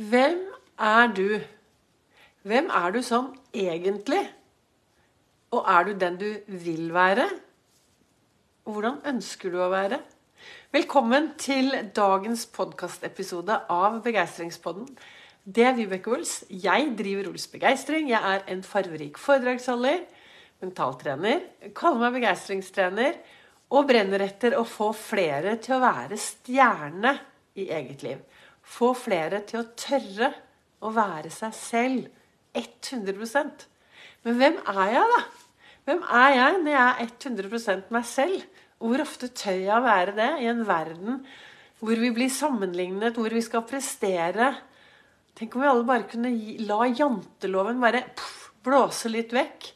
Hvem er du? Hvem er du sånn egentlig? Og er du den du vil være? Og hvordan ønsker du å være? Velkommen til dagens podkastepisode av Begeistringspodden. Det er Vibeke Ols. Jeg driver Ols Begeistring. Jeg er en farverik foredragsholder, mentaltrener, kaller meg begeistringstrener og brenner etter å få flere til å være stjerne i eget liv. Få flere til å tørre å være seg selv 100% Men hvem er jeg, da? Hvem er jeg når jeg er 100 meg selv? Hvor ofte tør jeg å være det i en verden hvor vi blir sammenlignet, hvor vi skal prestere? Tenk om vi alle bare kunne gi, la janteloven bare puff, blåse litt vekk.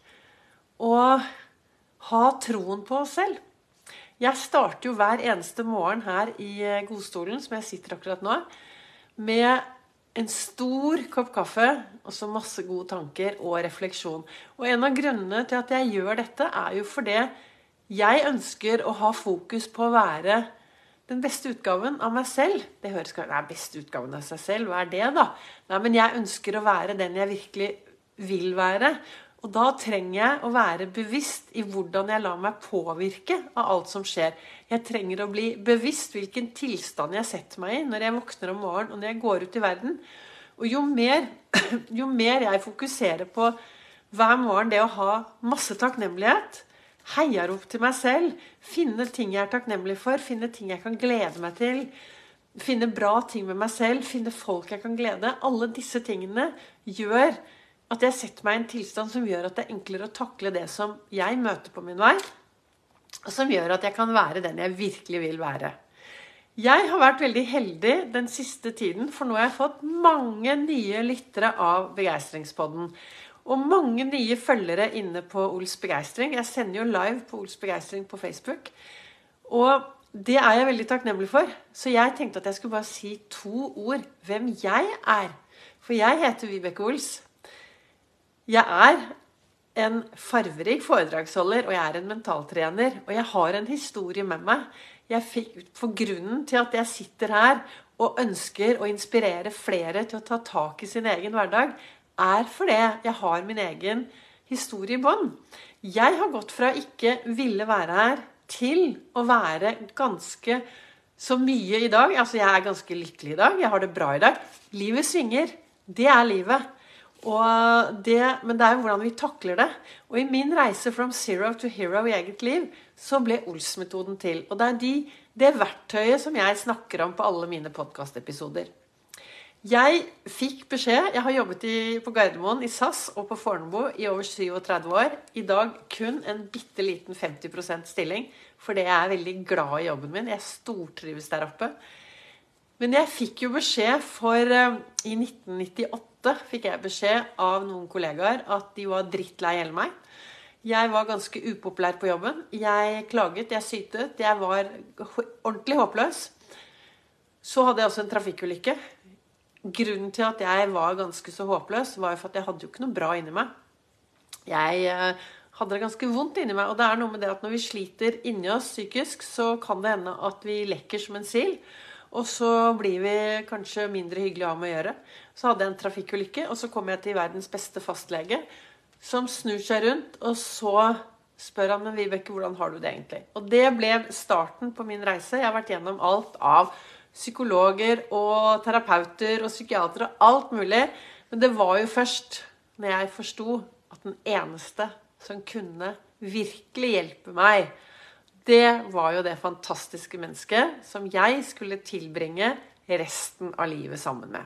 Og ha troen på oss selv. Jeg starter jo hver eneste morgen her i godstolen, som jeg sitter akkurat nå med en stor kopp kaffe og så masse gode tanker og refleksjon. Og en av grunnene til at jeg gjør dette, er jo fordi jeg ønsker å ha fokus på å være den beste utgaven av meg selv. Det høres kanskje Nei, beste utgaven av seg selv, hva er det, da? Nei, men jeg ønsker å være den jeg virkelig vil være. Og da trenger jeg å være bevisst i hvordan jeg lar meg påvirke av alt som skjer. Jeg trenger å bli bevisst hvilken tilstand jeg setter meg i når jeg våkner om morgenen og når jeg går ut i verden. Og jo mer, jo mer jeg fokuserer på hver morgen det å ha masse takknemlighet, heiarop til meg selv, finne ting jeg er takknemlig for, finne ting jeg kan glede meg til, finne bra ting med meg selv, finne folk jeg kan glede Alle disse tingene gjør at jeg setter meg i en tilstand som gjør at det er enklere å takle det som jeg møter på min vei, som gjør at jeg kan være den jeg virkelig vil være. Jeg har vært veldig heldig den siste tiden, for nå har jeg fått mange nye lyttere av Begeistringspodden. Og mange nye følgere inne på Ols Begeistring. Jeg sender jo live på Ols Begeistring på Facebook. Og det er jeg veldig takknemlig for. Så jeg tenkte at jeg skulle bare si to ord hvem jeg er. For jeg heter Vibeke Ols. Jeg er en farverik foredragsholder, og jeg er en mentaltrener. Og jeg har en historie med meg. Jeg fikk, for grunnen til at jeg sitter her og ønsker å inspirere flere til å ta tak i sin egen hverdag, er fordi jeg har min egen historie i bånn. Jeg har gått fra ikke ville være her til å være ganske så mye i dag. Altså, jeg er ganske lykkelig i dag. Jeg har det bra i dag. Livet svinger. Det er livet. Det, men det er jo hvordan vi takler det. Og i min reise from zero to hero i eget liv, så ble Ols-metoden til. Og det er de, det verktøyet som jeg snakker om på alle mine podkastepisoder. Jeg fikk beskjed Jeg har jobbet i, på Gardermoen, i SAS og på Fornebu i over 37 år. I dag kun en bitte liten 50% stilling, fordi jeg er veldig glad i jobben min. Jeg stortrives der oppe. Men jeg fikk jo beskjed for uh, I 1998 fikk jeg beskjed av noen kollegaer at de var drittlei hele meg. Jeg var ganske upopulær på jobben. Jeg klaget, jeg sytet. Jeg var ordentlig håpløs. Så hadde jeg også en trafikkulykke. Grunnen til at jeg var ganske så håpløs, var jo for at jeg hadde jo ikke noe bra inni meg. Jeg eh, hadde det ganske vondt inni meg. Og det er noe med det at når vi sliter inni oss psykisk, så kan det hende at vi lekker som en sild. Og så blir vi kanskje mindre hyggelig av med å gjøre. Så hadde jeg en trafikkulykke, og så kom jeg til verdens beste fastlege, som snur seg rundt, og så spør han men Vibeke, hvordan har du det egentlig? Og det ble starten på min reise. Jeg har vært gjennom alt av psykologer og terapeuter og psykiatere, alt mulig. Men det var jo først når jeg forsto at den eneste som kunne virkelig hjelpe meg, det var jo det fantastiske mennesket som jeg skulle tilbringe resten av livet sammen med.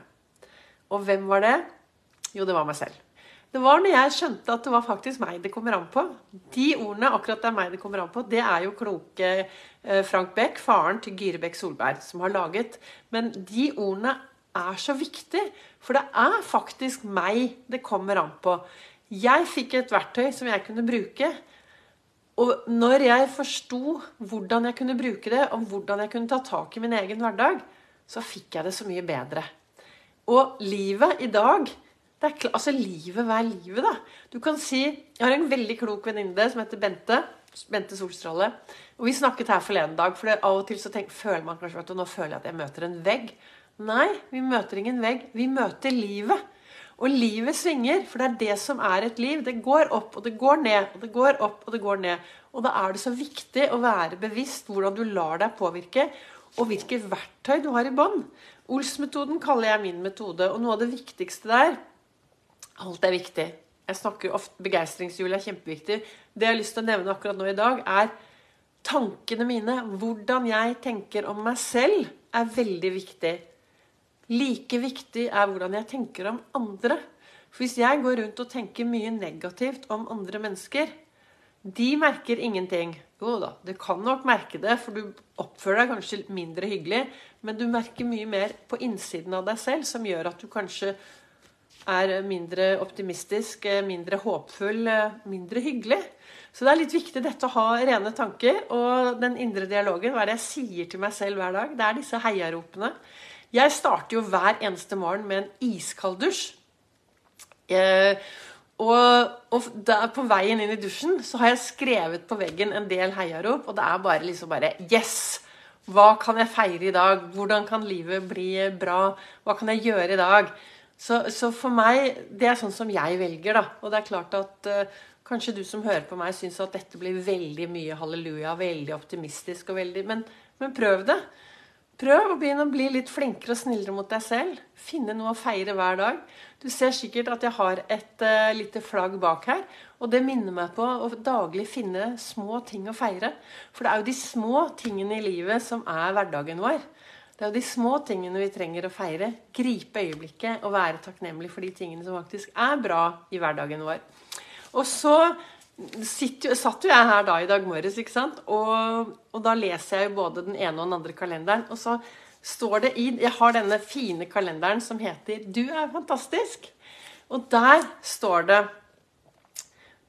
Og hvem var det? Jo, det var meg selv. Det var når jeg skjønte at det var faktisk meg det kommer an på. De ordene, akkurat det er meg det kommer an på, det er jo kloke eh, Frank Beck, faren til Gyre Beck Solberg, som har laget. Men de ordene er så viktige, for det er faktisk meg det kommer an på. Jeg fikk et verktøy som jeg kunne bruke og når jeg forsto hvordan jeg kunne bruke det, og hvordan jeg kunne ta tak i min egen hverdag, så fikk jeg det så mye bedre. Og livet i dag det er Altså, livet, hva er livet, da? Du kan si Jeg har en veldig klok venninne som heter Bente. Bente Solstråle. Og vi snakket her forleden dag, for av og til så tenk, føler man kanskje at nå føler jeg at jeg møter en vegg. Nei, vi møter ingen vegg. Vi møter livet. Og livet svinger, for det er det som er et liv. Det går opp, og det går ned, og det går opp, og det går ned. Og da er det så viktig å være bevisst hvordan du lar deg påvirke, og hvilke verktøy du har i bånd. Ols-metoden kaller jeg min metode, og noe av det viktigste der Alt er viktig. Jeg snakker ofte Begeistringshjul er kjempeviktig. Det jeg har lyst til å nevne akkurat nå i dag, er tankene mine. Hvordan jeg tenker om meg selv, er veldig viktig. Like viktig er hvordan jeg tenker om andre. For hvis jeg går rundt og tenker mye negativt om andre mennesker, de merker ingenting. Jo da, du kan nok merke det, for du oppfører deg kanskje mindre hyggelig. Men du merker mye mer på innsiden av deg selv, som gjør at du kanskje er mindre optimistisk, mindre håpfull, mindre hyggelig. Så det er litt viktig dette å ha rene tanker og den indre dialogen. Hva er det jeg sier til meg selv hver dag? Det er disse heiaropene. Jeg starter jo hver eneste morgen med en iskald dusj. Eh, og, og der, på veien inn i dusjen så har jeg skrevet på veggen en del heiarop, og det er bare liksom bare Yes! Hva kan jeg feire i dag? Hvordan kan livet bli bra? Hva kan jeg gjøre i dag? Så, så for meg Det er sånn som jeg velger, da. Og det er klart at eh, kanskje du som hører på meg, syns at dette blir veldig mye halleluja, veldig optimistisk og veldig Men, men prøv det. Prøv å begynne å bli litt flinkere og snillere mot deg selv. Finne noe å feire hver dag. Du ser sikkert at jeg har et uh, lite flagg bak her. Og det minner meg på å daglig finne små ting å feire. For det er jo de små tingene i livet som er hverdagen vår. Det er jo de små tingene vi trenger å feire. Gripe øyeblikket og være takknemlig for de tingene som faktisk er bra i hverdagen vår. Og så sitter, satt jo jeg her da i dag morges, ikke sant? Og, og, da leser jeg jo både den ene og den andre kalenderen. Og så står det i Jeg har denne fine kalenderen som heter 'Du er fantastisk'. Og der står det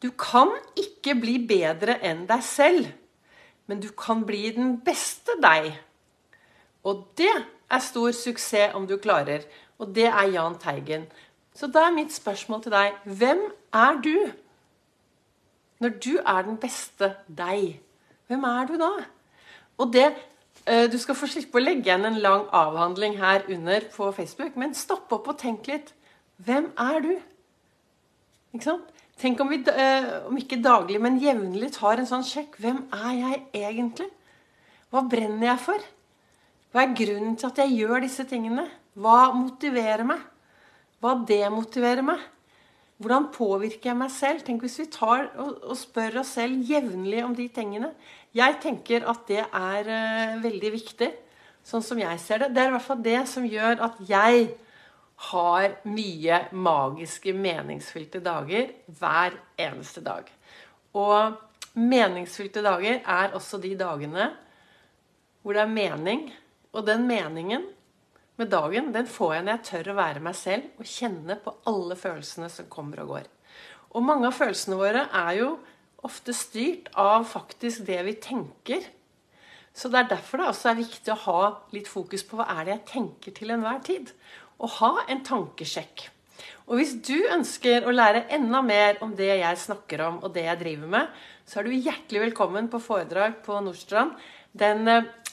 Du kan ikke bli bedre enn deg selv, men du kan bli den beste deg. Og det er stor suksess om du klarer. Og det er Jahn Teigen. Så da er mitt spørsmål til deg Hvem er du? Når du er den beste deg, hvem er du da? Og det eh, Du skal få slippe å legge igjen en lang avhandling her under på Facebook, men stopp opp og tenk litt. Hvem er du? Ikke sant? Tenk om vi, eh, om ikke daglig, men jevnlig tar en sånn sjekk. Hvem er jeg egentlig? Hva brenner jeg for? Hva er grunnen til at jeg gjør disse tingene? Hva motiverer meg? Hva demotiverer meg? Hvordan påvirker jeg meg selv? Tenk hvis vi tar og, og spør oss selv jevnlig om de tingene. Jeg tenker at det er uh, veldig viktig, sånn som jeg ser det. Det er i hvert fall det som gjør at jeg har mye magiske, meningsfylte dager hver eneste dag. Og meningsfylte dager er også de dagene hvor det er mening. Og den meningen med dagen, den får jeg når jeg tør å være meg selv og kjenne på alle følelsene som kommer og går. Og mange av følelsene våre er jo ofte styrt av faktisk det vi tenker. Så det er derfor det også er viktig å ha litt fokus på hva er det jeg tenker til enhver tid. Og ha en tankesjekk. Og hvis du ønsker å lære enda mer om det jeg snakker om, og det jeg driver med, så er du hjertelig velkommen på foredrag på Nordstrand den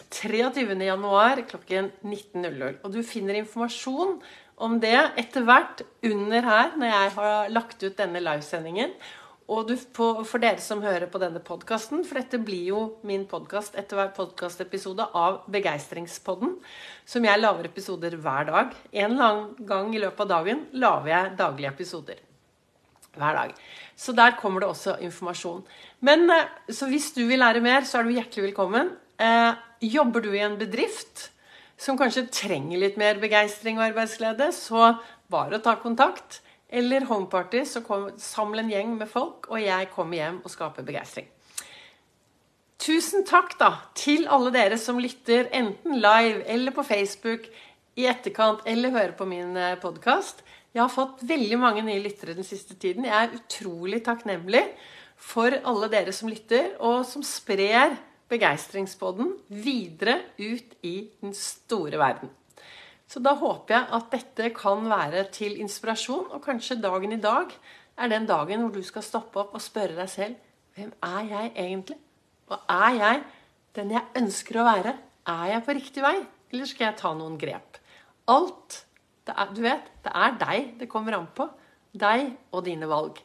23. Eh, januar klokken 19.00. Og du finner informasjon om det etter hvert under her, når jeg har lagt ut denne livesendingen. Og du, på, for dere som hører på denne podkasten, for dette blir jo min podkast etter hver podkastepisode av Begeistringspodden, som jeg lager episoder hver dag. En annen gang i løpet av dagen lager jeg daglige episoder. Hver dag. Så der kommer det også informasjon. Men eh, så hvis du vil lære mer, så er du hjertelig velkommen. Eh, jobber du i en bedrift som kanskje trenger litt mer begeistring og arbeidsglede, så bare ta kontakt. Eller homeparty, så kom, samle en gjeng med folk, og jeg kommer hjem og skaper begeistring. Tusen takk da til alle dere som lytter, enten live eller på Facebook, i etterkant eller hører på min eh, podkast. Jeg har fått veldig mange nye lyttere den siste tiden. Jeg er utrolig takknemlig for alle dere som lytter, og som sprer Begeistringspodden videre ut i den store verden. Så da håper jeg at dette kan være til inspirasjon, og kanskje dagen i dag er den dagen hvor du skal stoppe opp og spørre deg selv hvem er jeg egentlig? Og er jeg den jeg ønsker å være? Er jeg på riktig vei, eller skal jeg ta noen grep? alt er, Du vet, det er deg det kommer an på. Deg og dine valg.